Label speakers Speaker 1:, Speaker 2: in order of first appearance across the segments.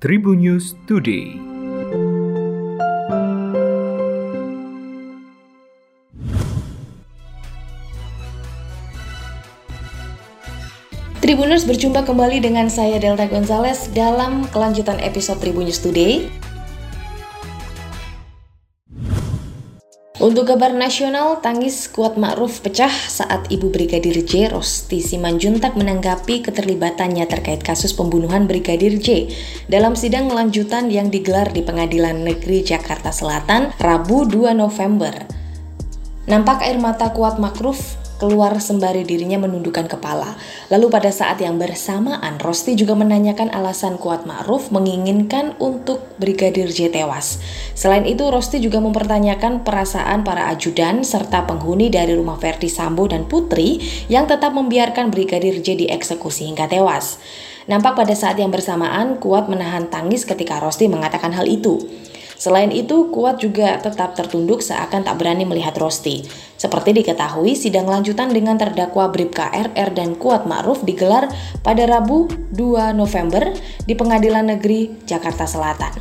Speaker 1: Tribun News Today.
Speaker 2: Tribuners berjumpa kembali dengan saya Delta Gonzalez dalam kelanjutan episode Tribun News Today. Untuk kabar nasional, tangis kuat Ma'ruf pecah saat Ibu Brigadir J. Rosti Simanjuntak menanggapi keterlibatannya terkait kasus pembunuhan Brigadir J dalam sidang lanjutan yang digelar di Pengadilan Negeri Jakarta Selatan Rabu 2 November. Nampak air mata kuat Ma'ruf keluar sembari dirinya menundukkan kepala. Lalu pada saat yang bersamaan, Rosti juga menanyakan alasan kuat Ma'ruf menginginkan untuk Brigadir J tewas. Selain itu, Rosti juga mempertanyakan perasaan para ajudan serta penghuni dari rumah Verdi Sambo dan Putri yang tetap membiarkan Brigadir J dieksekusi hingga tewas. Nampak pada saat yang bersamaan, Kuat menahan tangis ketika Rosti mengatakan hal itu. Selain itu, Kuat juga tetap tertunduk seakan tak berani melihat Rosti. Seperti diketahui, sidang lanjutan dengan terdakwa Bribka RR dan Kuat Ma'ruf digelar pada Rabu 2 November di Pengadilan Negeri Jakarta Selatan.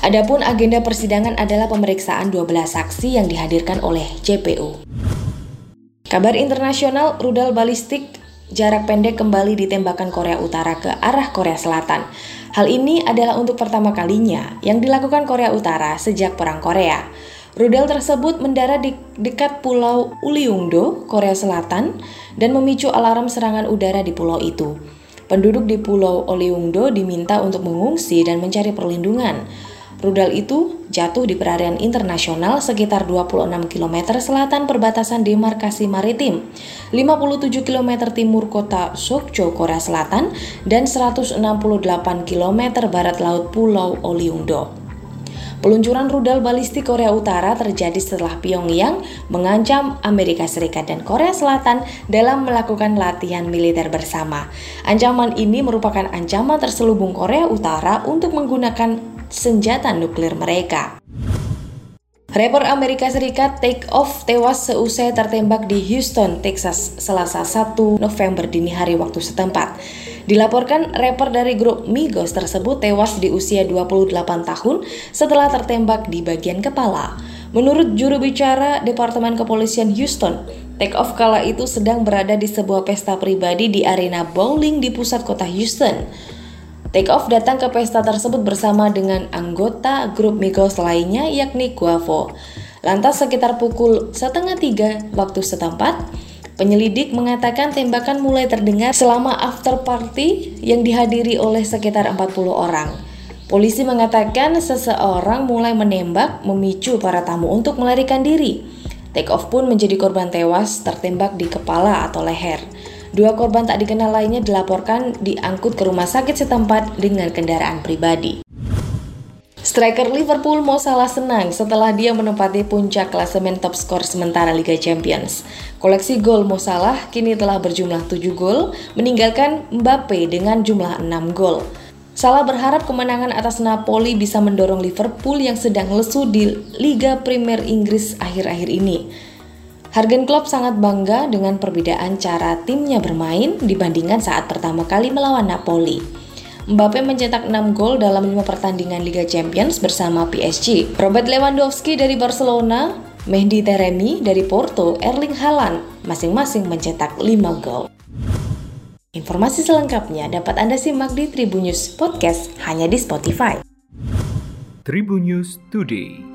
Speaker 2: Adapun agenda persidangan adalah pemeriksaan 12 saksi yang dihadirkan oleh JPU. Kabar internasional, rudal balistik jarak pendek kembali ditembakkan Korea Utara ke arah Korea Selatan. Hal ini adalah untuk pertama kalinya yang dilakukan Korea Utara sejak Perang Korea. Rudal tersebut mendarat di dekat Pulau Uliungdo, Korea Selatan, dan memicu alarm serangan udara di pulau itu. Penduduk di Pulau Uliungdo diminta untuk mengungsi dan mencari perlindungan. Rudal itu jatuh di perairan internasional sekitar 26 km selatan perbatasan demarkasi maritim, 57 km timur kota Sokcho, Korea Selatan, dan 168 km barat laut Pulau Oliungdo. Peluncuran rudal balistik Korea Utara terjadi setelah Pyongyang mengancam Amerika Serikat dan Korea Selatan dalam melakukan latihan militer bersama. Ancaman ini merupakan ancaman terselubung Korea Utara untuk menggunakan senjata nuklir mereka. Rapper Amerika Serikat Take Off tewas seusai tertembak di Houston, Texas, Selasa 1 November dini hari waktu setempat. Dilaporkan rapper dari grup Migos tersebut tewas di usia 28 tahun setelah tertembak di bagian kepala. Menurut juru bicara Departemen Kepolisian Houston, Take Off kala itu sedang berada di sebuah pesta pribadi di arena bowling di pusat kota Houston. Take Off datang ke pesta tersebut bersama dengan anggota grup Migos lainnya yakni Guavo. Lantas sekitar pukul setengah tiga waktu setempat, penyelidik mengatakan tembakan mulai terdengar selama after party yang dihadiri oleh sekitar 40 orang. Polisi mengatakan seseorang mulai menembak memicu para tamu untuk melarikan diri. Take Off pun menjadi korban tewas tertembak di kepala atau leher. Dua korban tak dikenal lainnya dilaporkan diangkut ke rumah sakit setempat dengan kendaraan pribadi. Striker Liverpool Mo Salah senang setelah dia menempati puncak klasemen top skor sementara Liga Champions. Koleksi gol Mo Salah kini telah berjumlah 7 gol, meninggalkan Mbappe dengan jumlah 6 gol. Salah berharap kemenangan atas Napoli bisa mendorong Liverpool yang sedang lesu di Liga Premier Inggris akhir-akhir ini. Hargen Klopp sangat bangga dengan perbedaan cara timnya bermain dibandingkan saat pertama kali melawan Napoli. Mbappe mencetak 6 gol dalam 5 pertandingan Liga Champions bersama PSG. Robert Lewandowski dari Barcelona, Mehdi Teremi dari Porto, Erling Haaland masing-masing mencetak 5 gol. Informasi selengkapnya dapat Anda simak di Tribun News Podcast hanya di Spotify.
Speaker 1: Tribun News Today.